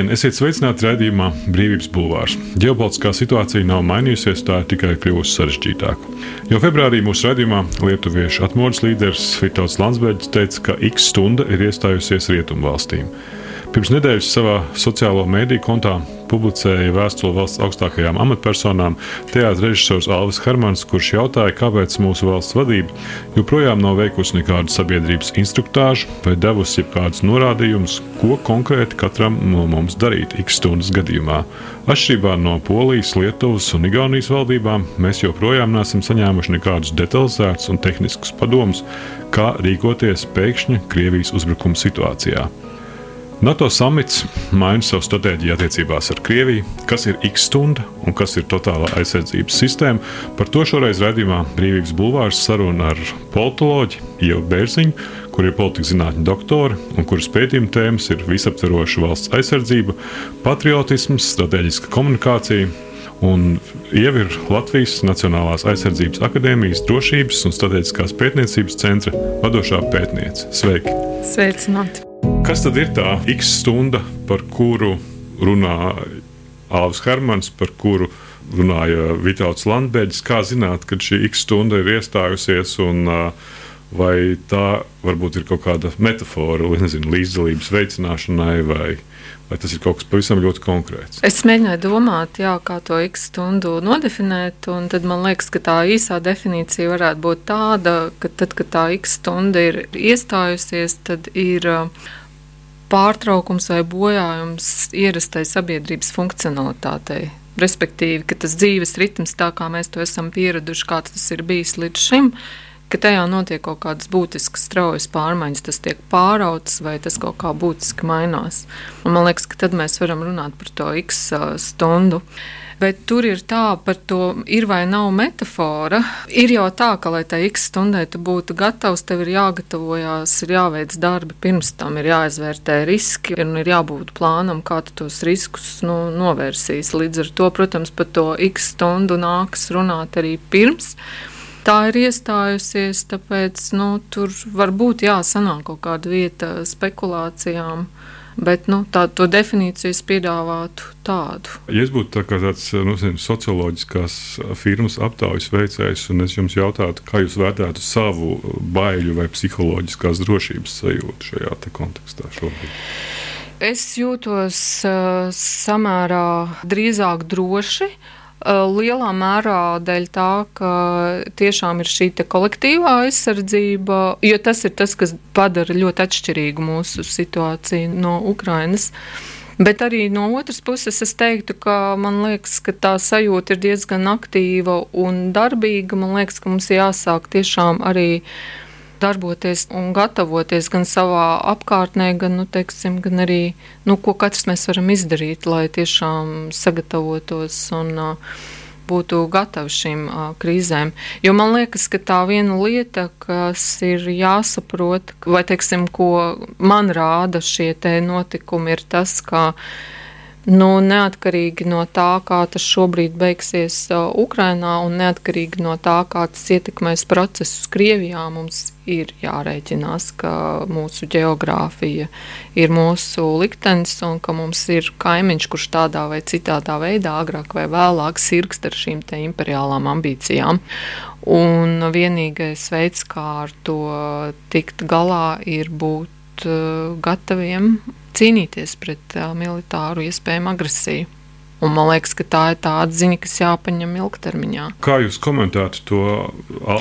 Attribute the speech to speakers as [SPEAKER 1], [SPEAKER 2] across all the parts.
[SPEAKER 1] Labdien! Esiet sveicināti raidījumā Brīvības Bulvārs. Ģeopolitiskā situācija nav mainījusies, tā ir tikai kļuvusi sarežģītāka. Jau februārī mūsu raidījumā lietuviešu atmodas līderis Fitauts Landsbergs teica, ka X stunda ir iestājusies rietumvalstīm. Pirms nedēļas savā sociālo mediju kontā publicēja vēstuli valsts augstākajām amatpersonām teātris režisors Alvis Hermans, kurš jautāja, kāpēc mūsu valsts vadība joprojām nav veikusi nekādu sabiedrības instruktāžu vai devusi jebkādus norādījumus, ko konkrēti katram no mums darīt X stundas gadījumā. Atšķirībā no Polijas, Lietuvas un Igaunijas valdībām, mēs joprojām neesam saņēmuši nekādus detalizētus un tehniskus padomus, kā rīkoties pēkšņa Krievijas uzbrukuma situācijā. NATO samits maina savu stratēģiju attiecībās ar Krieviju, kas ir X stunda un kas ir totālā aizsardzības sistēma. Par to šoreiz redzējumā Brīvības bulvārs saruna ar politoloģu Ievu Bērziņu, kur ir politikas zinātņu doktori un kuras pētījuma tēmas ir visaptveroša valsts aizsardzība, patriotisms, strateģiska komunikācija. Un Ieva ir Latvijas Nacionālās aizsardzības akadēmijas drošības un strateģiskās pētniecības centra vadošā pētniece. Sveiki!
[SPEAKER 2] Sveicināti!
[SPEAKER 1] Kas tad ir tā X stunda, par kuru runā Alvis Hermans, par kuru runāja Vitāls Landbēģis? Kā zināt, kad šī X stunda ir iestājusies un vai tā varbūt ir kaut kāda metafora, nezinu, līdzdalības veicināšanai vai vai tas ir kaut kas pavisam ļoti konkrēts?
[SPEAKER 2] Es mēģināju domāt, jā, kā to x stundu nodefinēt, un tad man liekas, ka tā īsā definīcija varētu būt tāda, ka tad, kad tā x stunda ir iestājusies, tad ir pārtraukums vai bojājums ierastai sabiedrības funkcionalitātei. Respektīvi, ka tas dzīves ritms, tā kā mēs to esam pieraduši, kāds tas ir bijis līdz šim, ka tajā notiek kaut kādas būtiskas, straujas pārmaiņas, tas tiek pārauts vai tas kaut kā būtiski mainās. Un man liekas, ka tad mēs varam runāt par to x stundu. Bet tur ir tā, par to ir vai nav metāfora. Ir jau tā, ka, lai tai x stundai tu būtu gatavs, tev ir jāgatavojas, ir jāveic darbi pirms tam, ir jāizvērtē riski un ir jābūt plānam, kā tu tos riskus nu, novērsīs. Līdz ar to, protams, par to x stundu nāks runāt arī pirms tā ir iestājusies, tāpēc nu, tur var būt jāsanāk kaut kāda vieta spekulācijām. Bet nu, tādu definīciju es piedāvātu tādu.
[SPEAKER 1] Ja es būtu tā tāds nu, zin, socioloģiskās firmas aptaujas veicējs, un es jums jautātu, kā jūs vērtētu savu baiļu vai psiholoģiskās drošības sajūtu šajā kontekstā šobrīd?
[SPEAKER 2] Es jūtos uh, samērā drīzāk droši. Uh, Lielā mērā dēļ tā, ka tiešām ir šī kolektīvā aizsardzība, jo tas ir tas, kas padara ļoti atšķirīgu mūsu situāciju no Ukrainas. Bet arī no otras puses es teiktu, ka man liekas, ka tā sajūta ir diezgan aktīva un darbīga. Man liekas, ka mums jāsāk tiešām arī uh, darboties un gatavoties gan savā apkārtnē, gan, nu, teiksim, gan arī, nu, ko katrs mēs varam izdarīt, lai tiešām sagatavotos un uh, būtu gatavi šīm uh, krīzēm. Jo man liekas, ka tā viena lieta, kas ir jāsaprot, vai teiksim, ko man rāda šie notikumi, ir tas, ka Nu, neatkarīgi no tā, kā tas šobrīd beigsies uh, Ukrajinā, un neatkarīgi no tā, kā tas ietekmēs procesus Krievijā, mums ir jārēķinās, ka mūsu geogrāfija ir mūsu liktenis, un ka mums ir kaimiņš, kurš tādā vai citādā veidā, agrāk vai vēlāk, sirgst ar šīm imperiālām ambīcijām. Un vienīgais veids, kā ar to tikt galā, ir būt uh, gataviem cīnīties pret uh, militāru iespējamu agresiju. Un man liekas, ka tā ir tā atziņa, kas jāpaņem ilgtermiņā.
[SPEAKER 1] Kā jūs komentētu to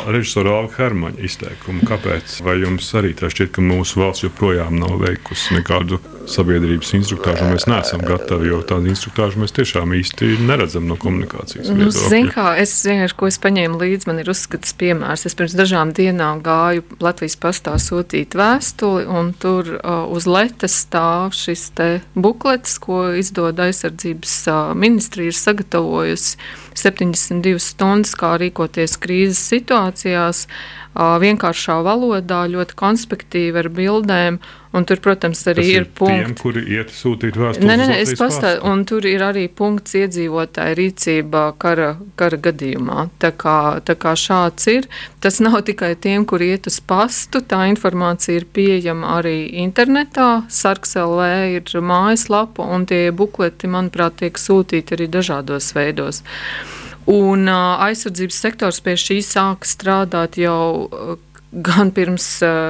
[SPEAKER 1] režisoru Alka Hermaņa izteikumu? Kāpēc? Vai jums arī tā šķiet, ka mūsu valsts joprojām nav veikusi nekādu sabiedrības instruktāžu, mēs neesam gatavi, jo tādu instruktāžu mēs tiešām īsti neredzam no komunikācijas.
[SPEAKER 2] Nu, Ziniet, kā es vienkārši, ko es paņēmu līdzi, man ir uzskats piemērs. Es pirms dažām dienām gāju Latvijas pastā sūtīt vēstuli, un tur uh, uz letes stāv šis te buklets, ko izdod aizsardzības uh, ministrija ir sagatavojusi 72 stundas, kā rīkoties krīzes situācijās, uh, vienkāršā valodā, ļoti konspektīvi ar bildēm Un tur, protams, arī
[SPEAKER 1] Tas
[SPEAKER 2] ir, ir punkti.
[SPEAKER 1] Tiem, kuri iet sūtīt vēstules.
[SPEAKER 2] Nē, nē, nē es pastāstīju, un tur ir arī punkts iedzīvotāja rīcībā kara, kara gadījumā. Tā kā, tā kā šāds ir, tas nav tikai tiem, kuri iet uz pastu, tā informācija ir pieejama arī internetā. Sarkselv ir mājaslapa, un tie bukleti, manuprāt, tiek sūtīti arī dažādos veidos. Un aizsardzības sektors pie šī sāk strādāt jau gan pirms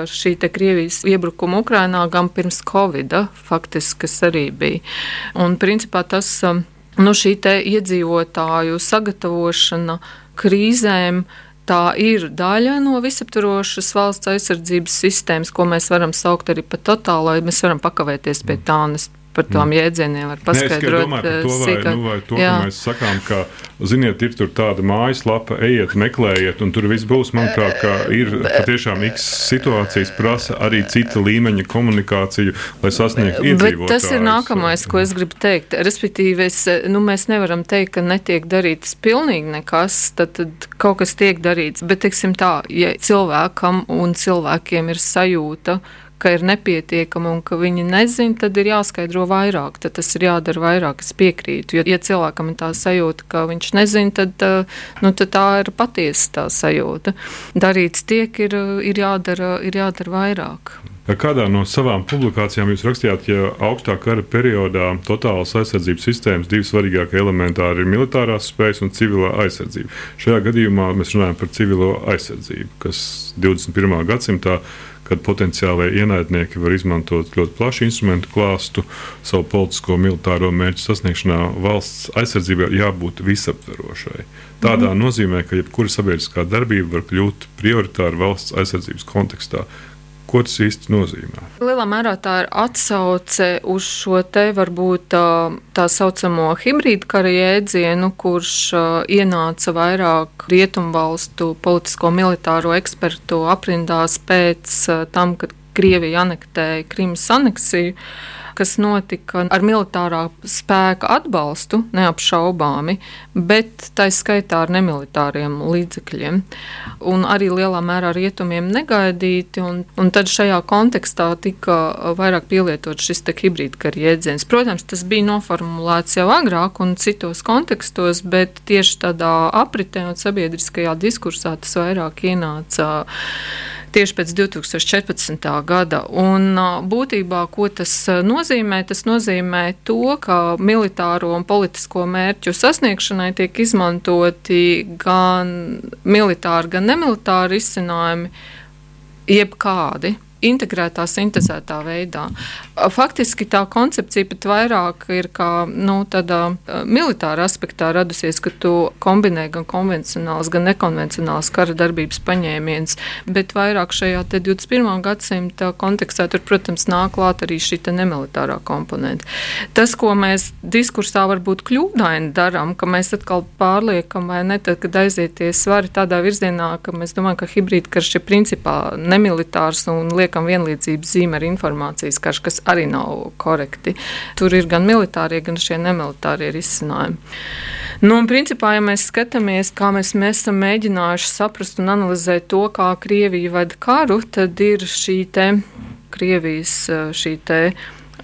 [SPEAKER 2] šī Krievijas iebrukuma Ukrainā, gan pirms Covid, faktiski, kas arī bija. Un, principā, tas, nu, šī iedzīvotāju sagatavošana krīzēm. Tā ir daļa no visaptvarošas valsts aizsardzības sistēmas, ko mēs varam saukt arī par totālo. Mēs varam pakavēties pie tā, un es par tām mm. jēdzieniem var paskaidrot.
[SPEAKER 1] Nē, es domāju par to, vai, nu, vai to, ka mēs sakām, ka, ziniet, ir tur tāda mājaslapa, ejiet, meklējiet, un tur viss būs. Manuprāt, ka ir patiešām X situācijas prasa arī cita līmeņa komunikāciju, lai sasniegtu iedzīvotājus.
[SPEAKER 2] Tas ir nākamais, ko es gribu teikt. Respektīvi, es, nu, mēs nevaram teikt, ka netiek darīts pilnīgi nekas, tad, tad kaut kas tiek darīts. Bet, teiksim tā, ja cilvēkam un cilvēkiem ir sajūta, ka ir nepietiekama un ka viņi nezina, tad ir jāskaidro vairāk. Tad tas ir jādara vairāk. Es piekrītu. Jo, ja cilvēkam ir tā sajūta, ka viņš nezina, tad, nu, tad tā ir patiesa tā sajūta. Darīts tiek, ir, ir, jādara, ir jādara vairāk.
[SPEAKER 1] Kādā no savām publikācijām jūs rakstījāt, ka augstā kara periodā totālas aizsardzības sistēmas divi svarīgākie elementi ir militārās spējas un civilā aizsardzība. Šajā gadījumā mēs runājam par civilo aizsardzību, kas 21. gadsimtā kad potenciālai ienaidnieki var izmantot ļoti plašu instrumentu klāstu savu politisko militāro mērķu sasniegšanā. Valsts aizsardzībai jābūt visaptverošai. Tādā mm. nozīmē, ka jebkura sabiedriskā darbība var kļūt prioritāra valsts aizsardzības kontekstā. Ko tas īsti nozīmē?
[SPEAKER 2] Lielā mērā tā ir atsauce uz šo te varbūt tā saucamo hibrīdu kara jēdzienu, kurš ienāca vairāk rietumvalstu politisko militāro ekspertu aprindās pēc tam, kad Krievija anektēja Krimas aneksiju kas notika ar militārā spēka atbalstu, neapšaubāmi, bet tā skaitā ar nemilitāriem līdzekļiem. Un arī lielā mērā rietumiem negaidīti. Un, un tad šajā kontekstā tika vairāk pielietots šis hibrīdkara jēdziens. Protams, tas bija noformulēts jau agrāk un citos kontekstos, bet tieši tādā apritē un sabiedriskajā diskursā tas vairāk ienāca tieši pēc 2014. gada. Un, būtībā, ko tas nozīmē? Tas nozīmē to, ka militāro un politisko mērķu sasniegšanai tiek izmantoti gan militāri, gan nemilitāri izcinājumi, jebkādi integrētā, sintēzētā veidā. Faktiski tā koncepcija pat vairāk ir kā nu, tādā militāra aspektā radusies, ka tu kombinē gan konvencionāls, gan nekonvencionāls kara darbības paņēmiens, bet vairāk šajā 21. gadsimta kontekstā tur, protams, nāk klāt arī šī nemilitārā komponente. Tas, ko mēs diskursā varbūt kļūdaini darām, ka mēs atkal pārliekam vai ne, tad, kad aizieties svari tādā virzienā, ka mēs domājam, ka hibrīdkarš ir principā nemilitārs un liek liekam vienlīdzības zīme ar informācijas karš, kas arī nav korekti. Tur ir gan militārie, gan šie nemilitārie risinājumi. Nu, un, principā, ja mēs skatāmies, kā mēs, mēs esam mēģinājuši saprast un analizēt to, kā Krievija vada karu, tad ir šī te Krievijas šī te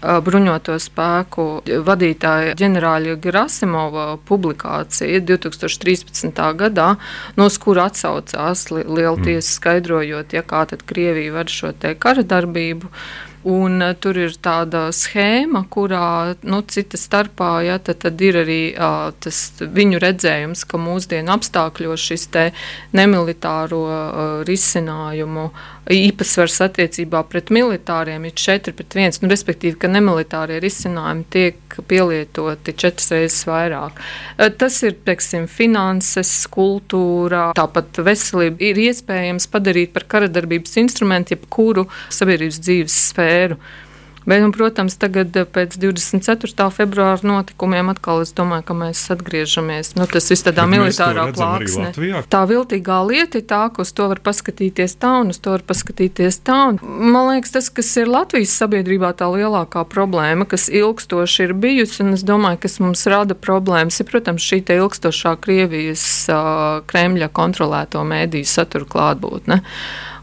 [SPEAKER 2] bruņoto spēku vadītāja ģenerāļa Gerasimova publikācija 2013. gadā, no kura atsaucās liela mm. tiesa skaidrojot, ja kā tad Krievija vada šo te kara darbību. Un, uh, tur ir tāda schēma, kurā nu, cita starpā ja, tad, tad ir arī uh, tas viņu redzējums, ka mūsdienu apstākļos šis nemilitāro uh, risinājumu uh, īpatsvars attiecībā pret militāriem ir 4 pret 1. Nu, respektīvi, ka nemilitārie risinājumi tiek pielietoti četras reizes vairāk. Eh, tas ir teiksim, finanses, kultūra, tāpat veselība. Ir iespējams padarīt par karadarbības instrumentu jebkuru sabiedrības dzīves sfēru. Bet, un, protams, tagad eh, pēc 24. februāra notikumiem atkal es domāju, ka mēs atgriežamies. Nu, tas viss tādā Bet militārā plāksnē. Tā viltīgā lieta ir tā, ka uz to var paskatīties tā un uz to var paskatīties tā. Un, man liekas, tas, kas ir Latvijas sabiedrībā tā lielākā problēma, kas ilgstoši ir bijusi, un es domāju, kas mums rada problēmas, ir, protams, šī ilgstošā Krievijas uh, Kremļa kontrolēto mēdīju satura klātbūtne.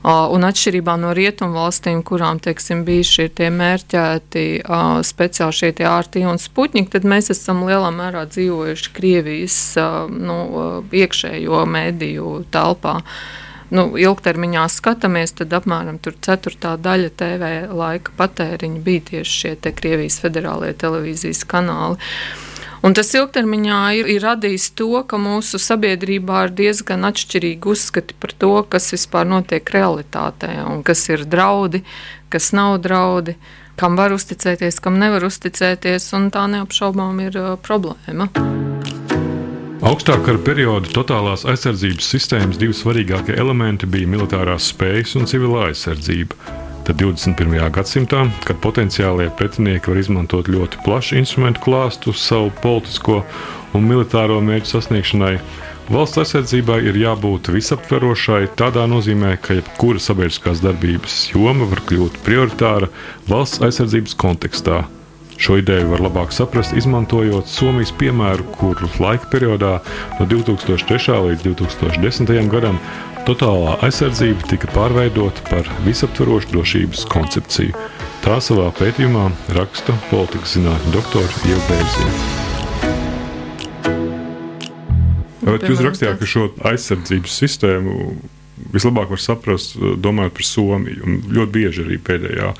[SPEAKER 2] Un atšķirībā no rietumu valstīm, kurām teiksim, bija šie mērķēti speciāli šie ārti un spuķņi, tad mēs esam lielā mērā dzīvojuši Krievijas nu, iekšējo mediju telpā nu, ilgtermiņā skatāmies, tad apmēram ceturtā daļa TV laika patēriņa bija tieši šie Krievijas federālie televīzijas kanāli. Un tas ilgtermiņā ir, ir radījis to, ka mūsu sabiedrībā ir diezgan atšķirīgi uzskati par to, kas vispār notiek realitātē, un kas ir draudi, kas nav draudi, kam var uzticēties, kam nevar uzticēties, un tā neapšaubām ir problēma.
[SPEAKER 1] Augstākā perioda totālās aizsardzības sistēmas divi svarīgākie elementi bija militārās spējas un civilā aizsardzība. Tad 21. gadsimtā, kad potenciālie pretinieki var izmantot ļoti plašu instrumentu klāstu savu politisko un militāro mērķu sasniegšanai, valsts aizsardzībai ir jābūt visaptverošai tādā nozīmē, ka jebkura sabiedriskās darbības joma var kļūt prioritāra valsts aizsardzības kontekstā. Šo ideju var labāk saprast, izmantojot Somijas piemēru, kur laika periodā no 2003. līdz 2010. gadam Totālā aizsardzība tika pārveidota par visaptvarošu drošības koncepciju. Tā savā pētījumā raksta politikas zinātņu doktora Ieva Bērziņa. Jūs rakstījāt, ka šo aizsardzības sistēmu vislabāk var saprast, domājot par Somiju. Ļoti bieži arī pēdējā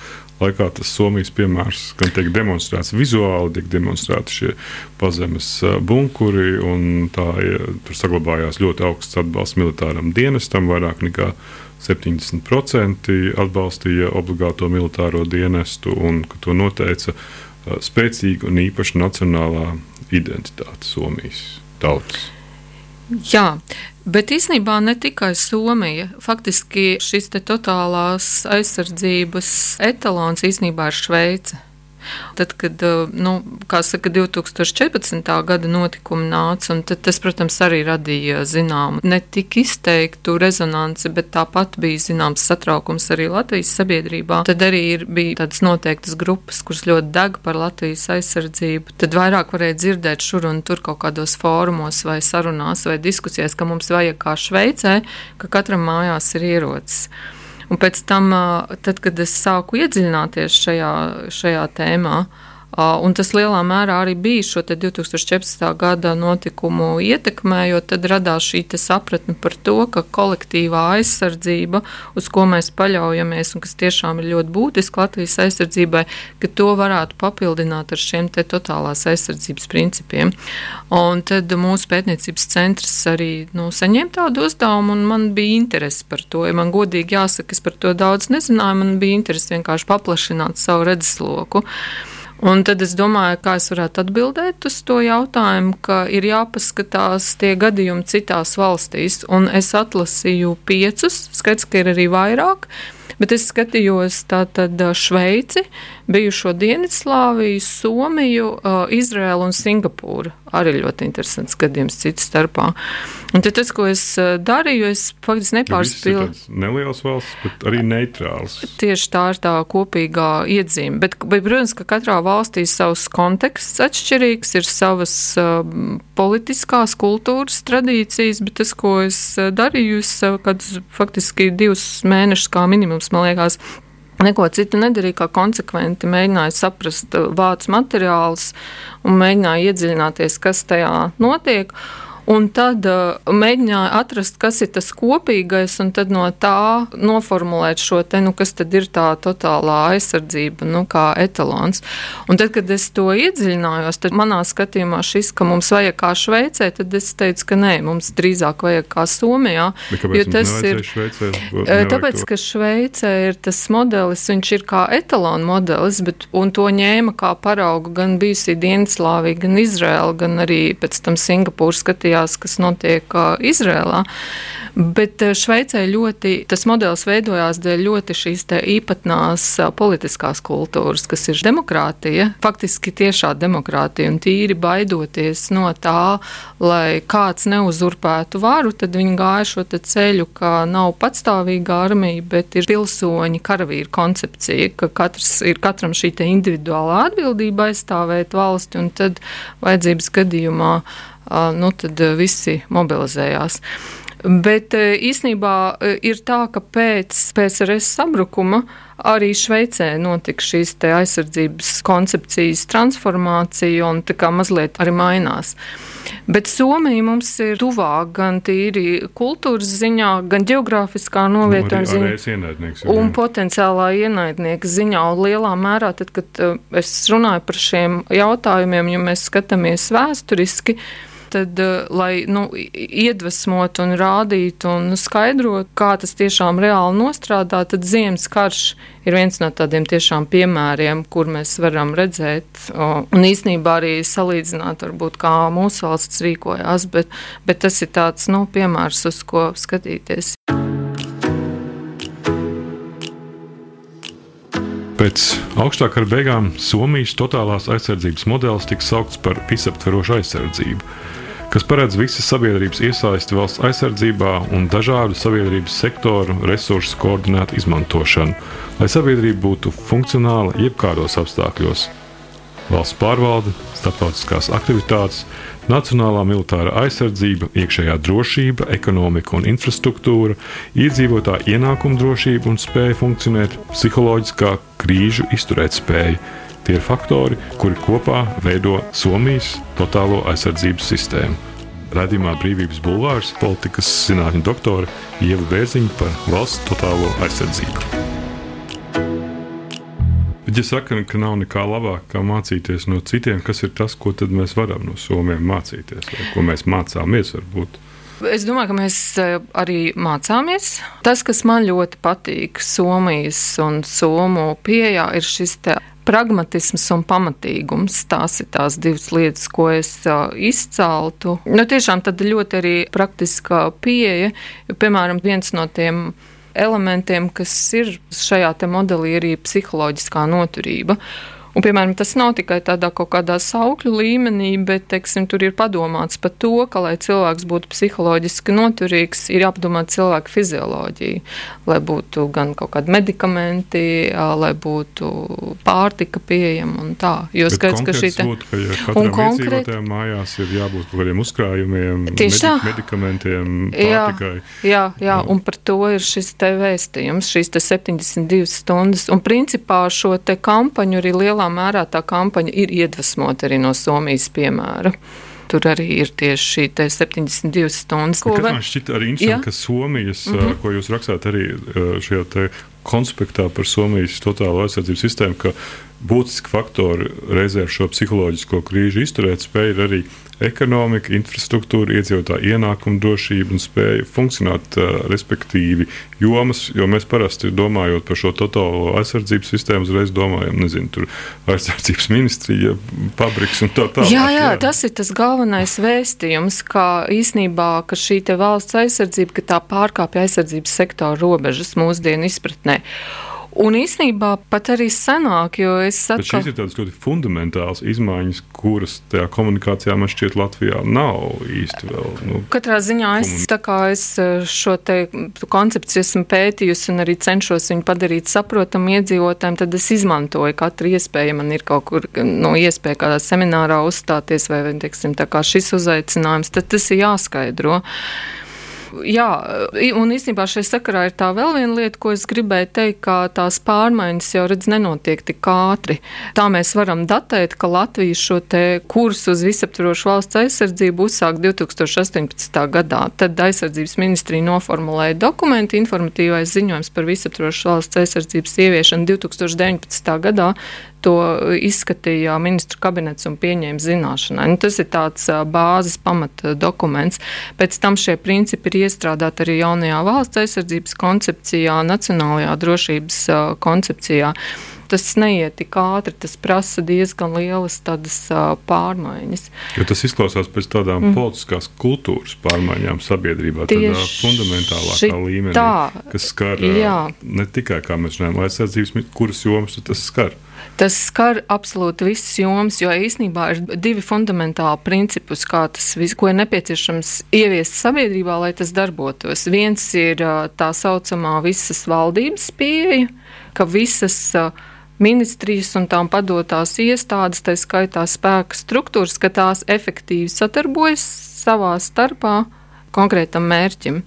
[SPEAKER 1] laikā tas Somijas piemērs gan tiek demonstrēts vizuāli, tiek demonstrēti šie pazemes bunkuri, un tā ja, tur saglabājās ļoti augsts atbalsts militāram dienestam, vairāk nekā 70% atbalstīja obligāto militāro dienestu, un to noteica spēcīga un īpaša nacionālā identitāte Somijas tautas.
[SPEAKER 2] Jā, bet īsnībā ne tikai Somija. Faktiski šis totālās aizsardzības etalons īsnībā ir Šveice. Tad, kad eh, nu, saka, 2014. gada notikumi nāca, tas, protams, arī radīja zināmu ne tik izteiktu rezonanci, bet tāpat bija zināms satraukums arī Latvijas sabiedrībā. Tad arī ir, bija tādas noteiktas grupas, kuras ļoti deg par Latvijas aizsardzību. Tad vairāk varēja dzirdēt šur un tur kaut kādos fórumos vai sarunās vai diskusijās, ka mums vajag kā Šveicē, ka katram mājās ir ierocis. Un pēc tam, tad, kad es sāku iedziļināties šajā, šajā tēmā, Un tas lielā mērā arī bija šo 2014. gada notikumu ietekmē, jo tad radās šī sapratne par to, ka kolektīvā aizsardzība, uz ko mēs paļaujamies un kas tiešām ir ļoti būtiska Latvijas aizsardzībai, ka to varētu papildināt ar šiem totālās aizsardzības principiem. Un tad mūsu pētniecības centrs arī nu, saņēma tādu uzdevumu, un man bija interese par to. Ja man godīgi jāsaka, es par to daudz nezināju, man bija interese vienkārši paplašināt savu redzesloku. Un tad es domāju, kā es varētu atbildēt uz to jautājumu, ka ir jāpaskatās tie gadījumi citās valstīs. Un es atlasīju piecus, skaidrs, ka ir arī vairāk, bet es skatījos tātad Šveici, bijušo Dienvidslāviju, Somiju, Izraēlu un Singapūru arī ļoti interesants gadījums citu starpā. Un tas, ko es eh, darīju, es faktiski nepārspīlēju.
[SPEAKER 1] Nelielas valsts, bet arī neitrāls.
[SPEAKER 2] Tieši tā ir tā kopīgā iezīme. Bet, bet, protams, ka katrā valstī savs konteksts atšķirīgs, ir savas uh, politiskās kultūras tradīcijas, bet tas, ko es eh, darīju, es kādus faktiski divus mēnešus kā minimums, man liekas, Neko citu nedarīju, kā konsekventi mēģināju saprast vācu materiālus un mēģināju iedziļināties, kas tajā notiek. Un tad uh, mēģināju atrast, kas ir tas kopīgais, un tad no tā noformulēt šo te, nu, kas tad ir tā totālā aizsardzība, nu, kā etalons. Un tad, kad es to iedziļinājos, tad manā skatījumā šis, ka mums vajag kā Šveicē, tad es teicu, ka nē, mums drīzāk vajag kā Somijā.
[SPEAKER 1] Jo tas ir
[SPEAKER 2] Šveicē, tāpēc, ka Šveicē ir tas modelis, viņš ir kā etalona modelis, bet, un to ņēma kā paraugu gan bijusī Dienaslāvija, gan Izraela, gan arī pēc tam Singapūra skatījās skatījās, kas notiek Izrēlā. Bet Šveicē ļoti tas modelis veidojās dēļ ļoti šīs īpatnās politiskās kultūras, kas ir demokrātija, faktiski tiešā demokrātija un tīri baidoties no tā, lai kāds neuzurpētu varu, tad viņi gāja šo ceļu, ka nav patstāvīga armija, bet ir pilsoņi karavīru koncepcija, ka katrs ir katram šī individuālā atbildība aizstāvēt valsti un tad vajadzības gadījumā nu, tad visi mobilizējās. Bet īsnībā ir tā, ka pēc PSRS sabrukuma arī Šveicē notika šīs aizsardzības koncepcijas transformācija un tā kā mazliet arī mainās. Bet Somija mums ir tuvāk gan tīri kultūras ziņā, gan geogrāfiskā novietojuma
[SPEAKER 1] nu, ziņā,
[SPEAKER 2] un potenciālā ienaidnieka ziņā. Un lielā mērā, tad, kad es runāju par šiem jautājumiem, ja mēs skatāmies vēsturiski, tad, eh, lai nu, iedvesmotu un rādītu un skaidrotu, kā tas tiešām reāli nostrādā, tad ziemas karš ir viens no tādiem tiešām piemēriem, kur mēs varam redzēt un īstenībā arī salīdzināt, varbūt, kā mūsu valsts rīkojās, bet, bet tas ir tāds nu, piemērs, uz ko skatīties.
[SPEAKER 1] Pēc augstākā beigām Somijas totālās aizsardzības modelis tika saukts par visaptverošu aizsardzību kas paredz visas sabiedrības iesaisti valsts aizsardzībā un dažādu sabiedrības sektoru resursu koordinētu izmantošanu, lai sabiedrība būtu funkcionāla jebkādos apstākļos. Valsts pārvalde, starptautiskās aktivitātes, nacionālā militārā aizsardzība, iekšējā drošība, ekonomika un infrastruktūra, iedzīvotāja ienākuma drošība un spēja funkcionēt, psiholoģiskā krīžu izturētspēja Tie ir faktori, kuri kopā veido Somijas totālo aizsardzības sistēmu. Radījumā Brīvības Bulvārs politikas zinātņu doktore Ieva Bērziņa par valsts totālo aizsardzību. Bet, ja saka, ka nav nekā labākā mācīties no citiem, kas ir tas, ko mēs varam no somiem mācīties, vai ko mēs mācāmies varbūt?
[SPEAKER 2] Es domāju, ka mēs eh, arī mācāmies. Tas, kas man ļoti patīk Somijas un Somu pieejā, ir šis pragmatisms un pamatīgums. Tās ir tās divas lietas, ko es izceltu. Nu, tiešām tad ļoti arī praktiskā pieeja. Piemēram, viens no tiem elementiem, kas ir šajā modelī, ir arī psiholoģiskā noturība. Un, piemēram, tas nav tikai tādā kaut kādā saukļu līmenī, bet teiksim, tur ir padomāts par to, ka, lai cilvēks būtu psiholoģiski noturīgs, ir jāpadomā cilvēka fizioloģija. Lai būtu gan kaut kādi medikamenti, lai būtu pārtika pieejama un tā.
[SPEAKER 1] Jo skaidrs, ka šī te... būtu, ka ja katram konkrēt... mājās ir jābūt kaut kādiem uzkrājumiem, Tieši medi medikamentiem, pārtikai.
[SPEAKER 2] Jā, jā, jā, un par to ir šis te vēstījums, šīs te 72 stundas. Un principā šo te kampaņu arī lielā lielā mērā tā kampaņa ir iedvesmota arī no Somijas piemēra. Tur arī ir tieši šī 72 stundas.
[SPEAKER 1] Ko man šķiet arī interesanti, ja? ka Somijas, mm -hmm. ko jūs rakstāt arī šajā konspektā par Somijas totālo aizsardzības sistēmu, ka būtiski faktori reizē ar šo psiholoģisko krīžu izturēt spēju arī ekonomika, infrastruktūra, iedzīvotāja ienākuma drošība un spēja funkcionēt, respektīvi, jomas, jo mēs parasti domājot par šo totālo aizsardzības sistēmu, uzreiz domājam, nezinu, tur aizsardzības ministrija, fabriks un tā tālāk.
[SPEAKER 2] Jā, jā, jā, tas ir tas galvenais vēstījums, ka īsnībā, ka šī te valsts aizsardzība, ka tā pārkāpja aizsardzības sektora robežas mūsdienu izpratnē. Un īsnībā pat arī senāk, jo es
[SPEAKER 1] saprotu, ka šīs ir tādas ļoti fundamentālas izmaiņas, kuras tajā komunikācijā man šķiet Latvijā nav īsti vēl. Nu,
[SPEAKER 2] Katrā ziņā es, es eh, šo koncepciju esmu pētījusi un arī cenšos viņu padarīt saprotamu iedzīvotājiem, tad es izmantoju katru iespēju. Man ir kaut kur no nu, iespēja kādā seminārā uzstāties vai, teiksim, tā kā šis uzaicinājums, tad tas ir jāskaidro jā, un īstenībā šai sakarā ir tā vēl viena lieta, ko es gribēju teikt, ka tās pārmaiņas jau redz nenotiek tik ātri. Tā mēs varam datēt, ka Latvija šo te kursu uz visaptvarošu valsts aizsardzību uzsāk 2018. gadā. Tad aizsardzības ministrija noformulēja dokumentu informatīvais ziņojums par visaptvarošu valsts aizsardzības ieviešanu 2019. gadā to izskatīja ministru kabinets un pieņēma zināšanai. Nu, tas ir tāds bāzes pamata dokuments. Pēc tam šie principi ir iestrādāti arī jaunajā valsts aizsardzības koncepcijā, nacionālajā drošības koncepcijā tas neiet tik ātri, tas prasa diezgan lielas tādas uh, pārmaiņas.
[SPEAKER 1] Jo tas izklausās pēc tādām mm. politiskās kultūras pārmaiņām sabiedrībā, Tieši tādā fundamentālākā līmenī, tā, kas skar jā. ne tikai, kā mēs runājam, aizsardzības, kuras jomas tas skar.
[SPEAKER 2] Tas skar absolūti visas jomas, jo īsnībā ir divi fundamentāli principi, kā tas ko ir nepieciešams ieviest sabiedrībā, lai tas darbotos. Viens ir tā saucamā visas valdības pieeja, ka visas uh, ministrijas un tām padotās iestādes, tā skaitā spēka struktūras, ka tās efektīvi sadarbojas savā starpā konkrētam mērķim.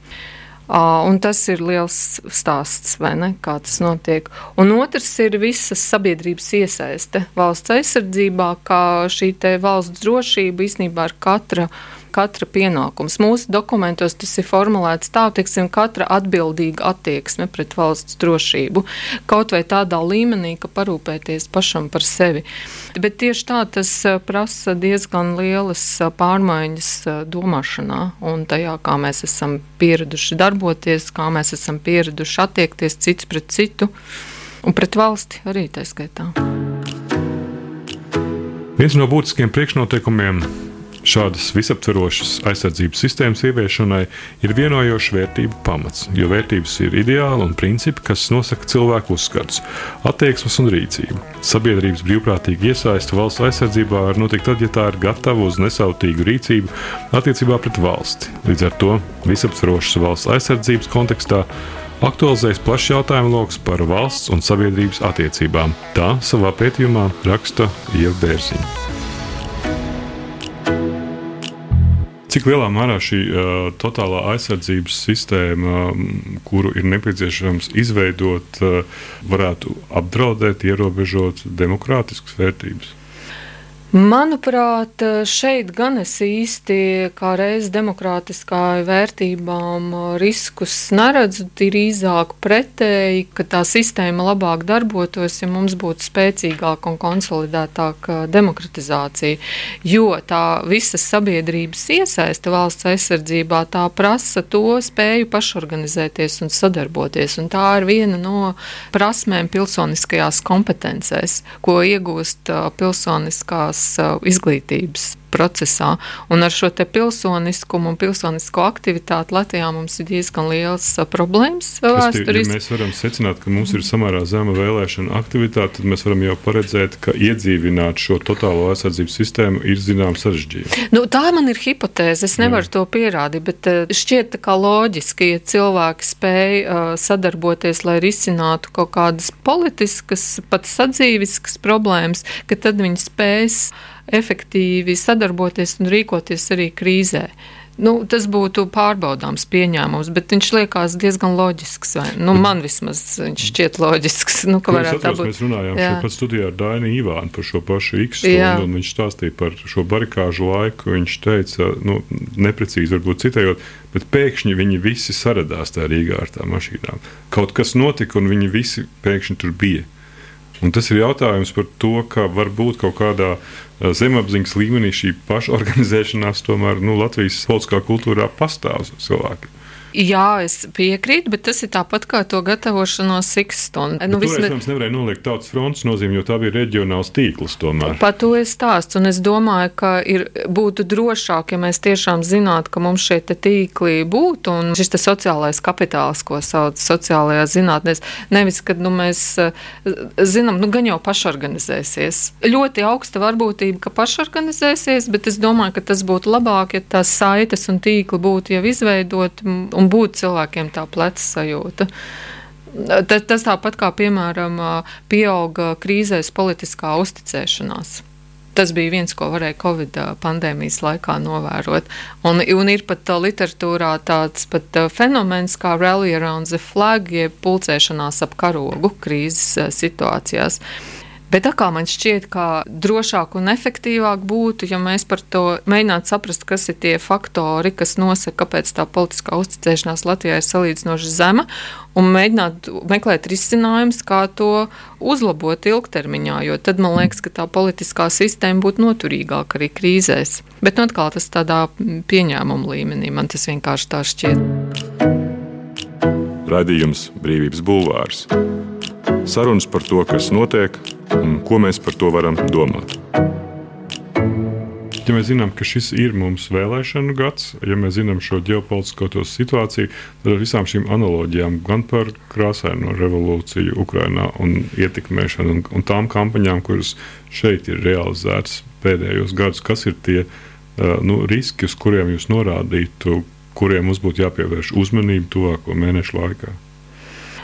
[SPEAKER 2] Un tas ir liels stāsts, ne? Kā tas notiek. Un otrs ir visas sabiedrības iesaiste valsts aizsardzībā, kā šī valsts drošība īstenībā ir katra katra pienākums. Mūsu dokumentos tas ir formulēts tā, teiksim, katra atbildīga attieksme pret valsts drošību, kaut vai tādā līmenī, ka parūpēties pašam par sevi. Bet tieši tā tas prasa diezgan lielas pārmaiņas domāšanā un tajā, kā mēs esam pieraduši darboties, kā mēs esam pieraduši attiekties cits pret citu un pret valsti arī tā skaitā.
[SPEAKER 1] Viens no būtiskiem priekšnoteikumiem Šādas visaptverošas aizsardzības sistēmas ieviešanai ir vienojošs vērtību pamats, jo vērtības ir ideāli un principi, kas nosaka cilvēku uzskatus, attieksmes un rīcību. Sabiedrības brīvprātīga iesaiste valsts aizsardzībā var notikt tad, ja tā ir gatava uz nesautīgu rīcību attiecībā pret valsti. Līdz ar to visaptverošas valsts aizsardzības kontekstā aktualizējas plašs jautājumu lokus par valsts un sabiedrības attiecībām. Tā savā pētījumā raksta Ieva Bērziņa. Cik lielā mērā šī uh, totālā aizsardzības sistēma, um, kuru ir nepieciešams izveidot, uh, varētu apdraudēt, ierobežot demokrātiskas vērtības?
[SPEAKER 2] Manuprāt, šeit gan es īsti kā reiz demokrātiskā vērtībām riskus neredzu. Drīzāk pretēji, ka tā sistēma labāk darbotos, ja mums būtu spēcīgāka un konsolidētāka demokratizācija. Jo tā visas sabiedrības iesaiste valsts aizsardzībā, tā prasa to spēju pašorganizēties un sadarboties. Un tā ir viena no prasmēm pilsoniskajās kompetencēs, ko iegūst pilsoniskās Uh, izglītības procesā. Un ar šo pilsoniskumu un pilsonisko aktivitāti Latvijā mums ir diezgan liels uh, problēmas.
[SPEAKER 1] Vēsturis. Ja mēs varam secināt, ka mums ir samērā zema vēlēšana aktivitāte, tad mēs varam jau paredzēt, ka iedzīvināt šo totālo aizsardzības sistēmu ir zināms sarežģījums.
[SPEAKER 2] Nu, tā man ir hipotēze. Es nevaru Jā. to pierādīt, bet uh, šķiet loģiski, ja cilvēki spēj uh, sadarboties, lai risinātu kaut kādas politiskas, pat sadzīviskas problēmas, ka tad viņi spēs efektīvi sadarboties un rīkoties arī krīzē. Nu, tas būtu pārbaudāms pieņēmums, bet viņš liekas diezgan loģisks. Nu, man vismaz viņš šķiet loģisks. Nu,
[SPEAKER 1] atceros. Mēs runājām par studijā ar Dainu Ivānu par šo pašu X stundu, un viņš stāstīja par šo barikāžu laiku. Viņš teica, nu, neprecīzi varbūt citējot, bet pēkšņi viņi visi saradās tajā Rīgā ar tām mašīnām. Kaut kas notika, un viņi visi pēkšņi tur bija. Un tas ir jautājums par to, ka varbūt kaut kādā eh, zemapziņas līmenī šī pašorganizēšanās tomēr nu, Latvijas politiskā kultūrā pastāv cilvēki.
[SPEAKER 2] Jā, es piekrītu, bet tas ir tāpat kā to gatavošanos Sikstonu.
[SPEAKER 1] Nu, vismaz... Protams, nevarēja nolikt tautas fronts nozīmi, jo tā bija reģionāls tīkls tomēr.
[SPEAKER 2] Par to es stāstu, un es domāju, ka ir, būtu drošāk, ja mēs tiešām zinātu, ka mums šie tīkli būtu, un šis sociālais kapitāls, ko sauc sociālajā zinātnēs, nevis, kad nu, mēs eh, zinām, nu gan jau pašorganizēsies. Ļoti augsta varbūtība, ka pašorganizēsies, bet es domāju, ka tas būtu labāk, ja tās saites un tīkli būtu jau izveidoti un būt cilvēkiem tā pleca sajūta. Tas, tas tāpat kā, piemēram, pieauga krīzēs politiskā uzticēšanās. Tas bija viens, ko varēja Covid pandēmijas laikā novērot. Un, un ir pat literatūrā tāds pat fenomens kā rally around the flag, jeb pulcēšanās ap karogu krīzes situācijās. Bet kā man šķiet, ka drošāk un efektīvāk būtu, ja mēs par to mēģinātu saprast, kas ir tie faktori, kas nosaka, kāpēc tā politiskā uzticēšanās Latvijā ir salīdzinoši zema, un mēģināt meklēt risinājumus, kā to uzlabot ilgtermiņā, jo tad man liekas, ka tā politiskā sistēma būtu noturīgāka arī krīzēs. Bet nu, atkal tas tādā pieņēmuma līmenī man tas vienkārši tā šķiet.
[SPEAKER 1] Radījums Brīvības Bulvārs. Sarunas par to, kas notiek un ko mēs par to varam domāt. Ja mēs zinām, ka šis ir mums vēlēšanu gads, ja mēs zinām šo ģeopolitisko situāciju, tad ar visām šīm analoģijām, gan par krāsaino revolūciju Ukrajinā un ietekmēšanu, un, un tām kampaņām, kuras šeit ir realizētas pēdējos gados, kas ir tie uh, nu, riski, uz kuriem jūs norādītu, kuriem mums būtu jāpievērš uzmanība tuvāko mēnešu laikā?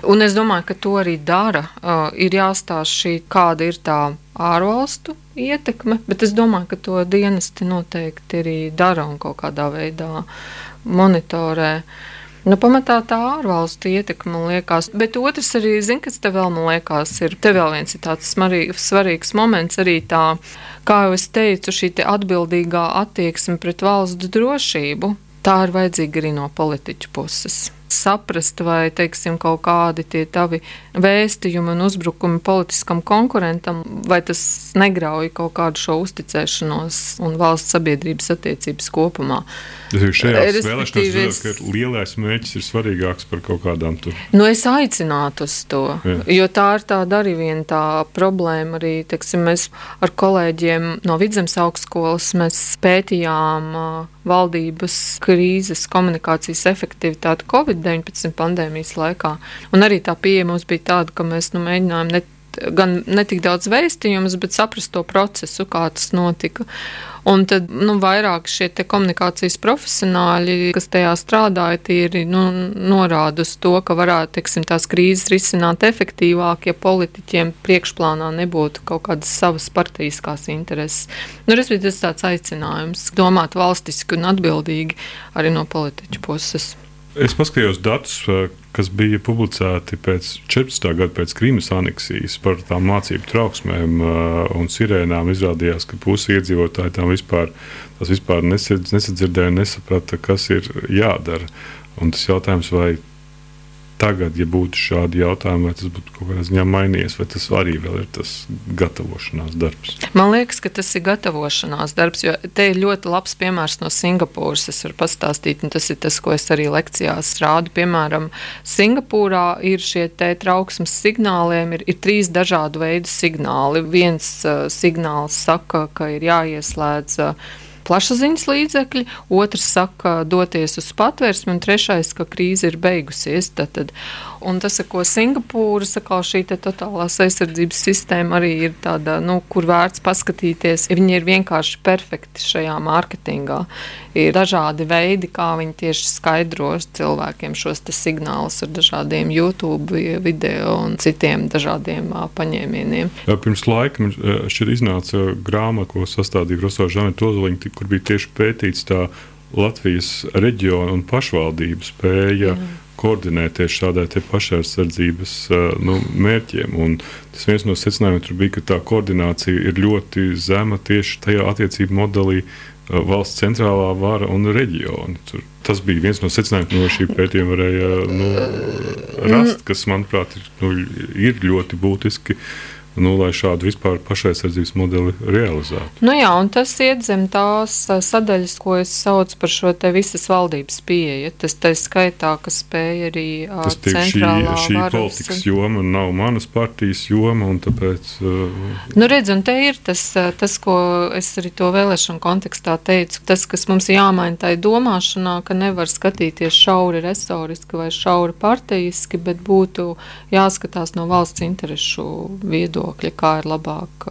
[SPEAKER 2] Un es domāju, ka to arī dara. Uh, ir jāstāsta kāda ir tā ārvalstu ietekme, bet es domāju, ka to dienesti noteikti arī dara un kaut kādā veidā monitorē. Nu, pamatā tā ārvalstu ietekme, man liekas. Bet otrs arī, zina, kas te vēl, man liekas, ir. Te vēl viens ir tāds smarīgs, svarīgs moments arī tā, kā jau es teicu, šī te atbildīgā attieksme pret valsts drošību. Tā ir vajadzīga arī no politiķu puses saprast, vai teiksim, kaut kādi tie tavi vēstījumi un uzbrukumi politiskam konkurentam, vai tas negrauj kaut kādu šo uzticēšanos un valsts sabiedrības attiecības kopumā.
[SPEAKER 1] Šajās vēlēšanās es... ka lielais mērķis ir svarīgāks par kaut kādām tur.
[SPEAKER 2] Nu, es aicinātu uz to, Jā. jo tā ir tāda arī viena tā problēma. Arī, teiksim, mēs ar kolēģiem no Vidzemes augstskolas pētījām valdības krīzes komunikācijas efektivitāti Covid-19 pandēmijas laikā. Un arī tā pieeja mums bija tāda, ka mēs nu, mēģinājām ne, gan ne tik daudz vēstījumus, bet saprast to procesu, kā tas notika. Un tad nu, vairāk šie komunikācijas profesionāļi, kas tajā strādāja, tīri nu, norāda uz to, ka varētu teiksim, tās krīzes risināt efektīvāk, ja politiķiem priekšplānā nebūtu kaut kādas savas partijiskās intereses. Nu, tas ir tāds aicinājums domāt valstiski un atbildīgi arī no politiķu puses.
[SPEAKER 1] Es paskatījos datus, kas bija publicēti pēc 14. gada pēc Krīmas aneksijas par tām mācību trauksmēm un sirēnām. Izrādījās, ka pusi iedzīvotāji tam vispār, vispār nesadzirdēja, nesaprata, kas ir jādara. Un tas jautājums, vai tagad, ja būtu šādi jautājumi, vai tas būtu kaut kādā ziņā mainījies, vai tas arī ir tas gatavošanās darbs?
[SPEAKER 2] Man liekas, ka tas ir gatavošanās darbs, jo te ir ļoti labs piemērs no Singapūras. Es varu pastāstīt, un tas ir tas, ko es arī lekcijās rādu. Piemēram, Singapūrā ir šie trauksmes signāliem, ir, ir trīs dažādu veidu signāli. Viens uh, signāls saka, ka ir jāieslēdz. Uh, plašsaziņas līdzekļi, otrs saka, doties uz patvērsmi, un trešais, ka krīze ir beigusies. Tad, tad. Un tas, ko Singapūra saka, šī totālās aizsardzības sistēma arī ir tāda, nu, kur vērts paskatīties. Viņi ir vienkārši perfekti šajā mārketingā. Ir dažādi veidi, kā viņi tieši skaidro cilvēkiem šos signālus ar dažādiem YouTube video un citiem dažādiem paņēmieniem.
[SPEAKER 1] Jā, pirms laika man šķiet iznāca grāmata, ko sastādīja Rosāža Žaneta Ozoliņa, kur bija tieši pētīts tā Latvijas reģiona un pašvaldību spēja mm koordinēt tieši tādai pašaizsardzības nu, mērķiem. Un tas viens no secinājumiem bija, ka tā koordinācija ir ļoti zema tieši tajā attiecību modelī valsts centrālā vara un reģiona. Tur, tas bija viens no secinājumiem, no šī pētījuma varēja nu, rast, kas, manuprāt, ir, nu, ir ļoti būtiski. Uh, nu, lai šādu vispār pašaizsardzības modeli realizētu.
[SPEAKER 2] Nu jā, un tas iet zem tās sadaļas, ko es saucu par šo te visas valdības pieeja. Tas tā skaitā, ka spēja arī tas tiek centrālā
[SPEAKER 1] šī, šī varas. politikas joma nav manas partijas joma, un tāpēc. Uh,
[SPEAKER 2] nu redz, un te ir tas, tas, ko es arī to vēlēšanu kontekstā teicu, tas, kas mums jāmaina tai domāšanā, ka nevar skatīties šauri resoriski vai šauri partijiski, bet būtu jāskatās no valsts interešu viedokļa viedokļa, kā ir labāk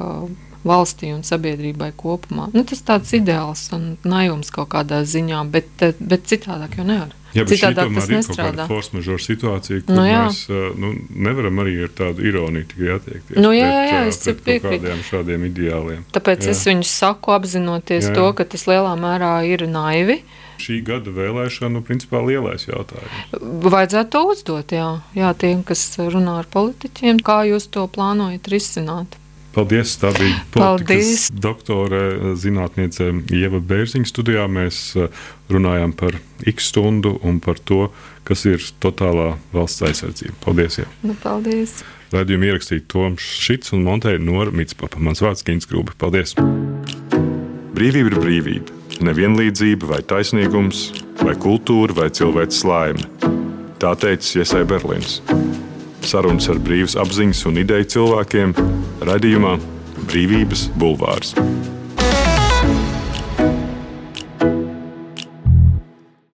[SPEAKER 2] valstī un sabiedrībai kopumā. Nu, tas tāds ideāls un naivums kaut kādā ziņā, bet, bet citādāk jau nevar.
[SPEAKER 1] Jā, bet Citādāk tas nestrādā. Tā ir force majeure situācija, kur nu, jā. mēs nu, nevaram arī ar tādu ironiju tikai attiekties
[SPEAKER 2] nu, jā, jā, jā,
[SPEAKER 1] pret, pret kādiem šādiem ideāliem.
[SPEAKER 2] Tāpēc jā. es viņus saku apzinoties jā. to, ka tas lielā mērā ir naivi.
[SPEAKER 1] Šī gada vēlēšana, nu, principā, lielais jautājums.
[SPEAKER 2] Vajadzētu to uzdot, jā, jā tiem, kas runā ar politiķiem, kā jūs to plānojat risināt.
[SPEAKER 1] Paldies! Tā bija politikas doktore, zinātniece Ieva Bērziņa studijā. Mēs eh, runājām par X stundu un par to, kas ir totālā valsts aizsardzība. Paldies! Jā.
[SPEAKER 2] Nu, paldies!
[SPEAKER 1] Radījumu ierakstīja Toms Šits un Monteja Nora Mitspapa. Mans vārds Gins Grūbi. Paldies! Brīvība ir brīvība. Nevienlīdzība vai taisnīgums, vai kultūra vai cilvēks laime. Tā teica Iesai Berlīns. Sarunas ar brīvas apziņas un ideju cilvēkiem raidījumā Brīvības Bulvārs.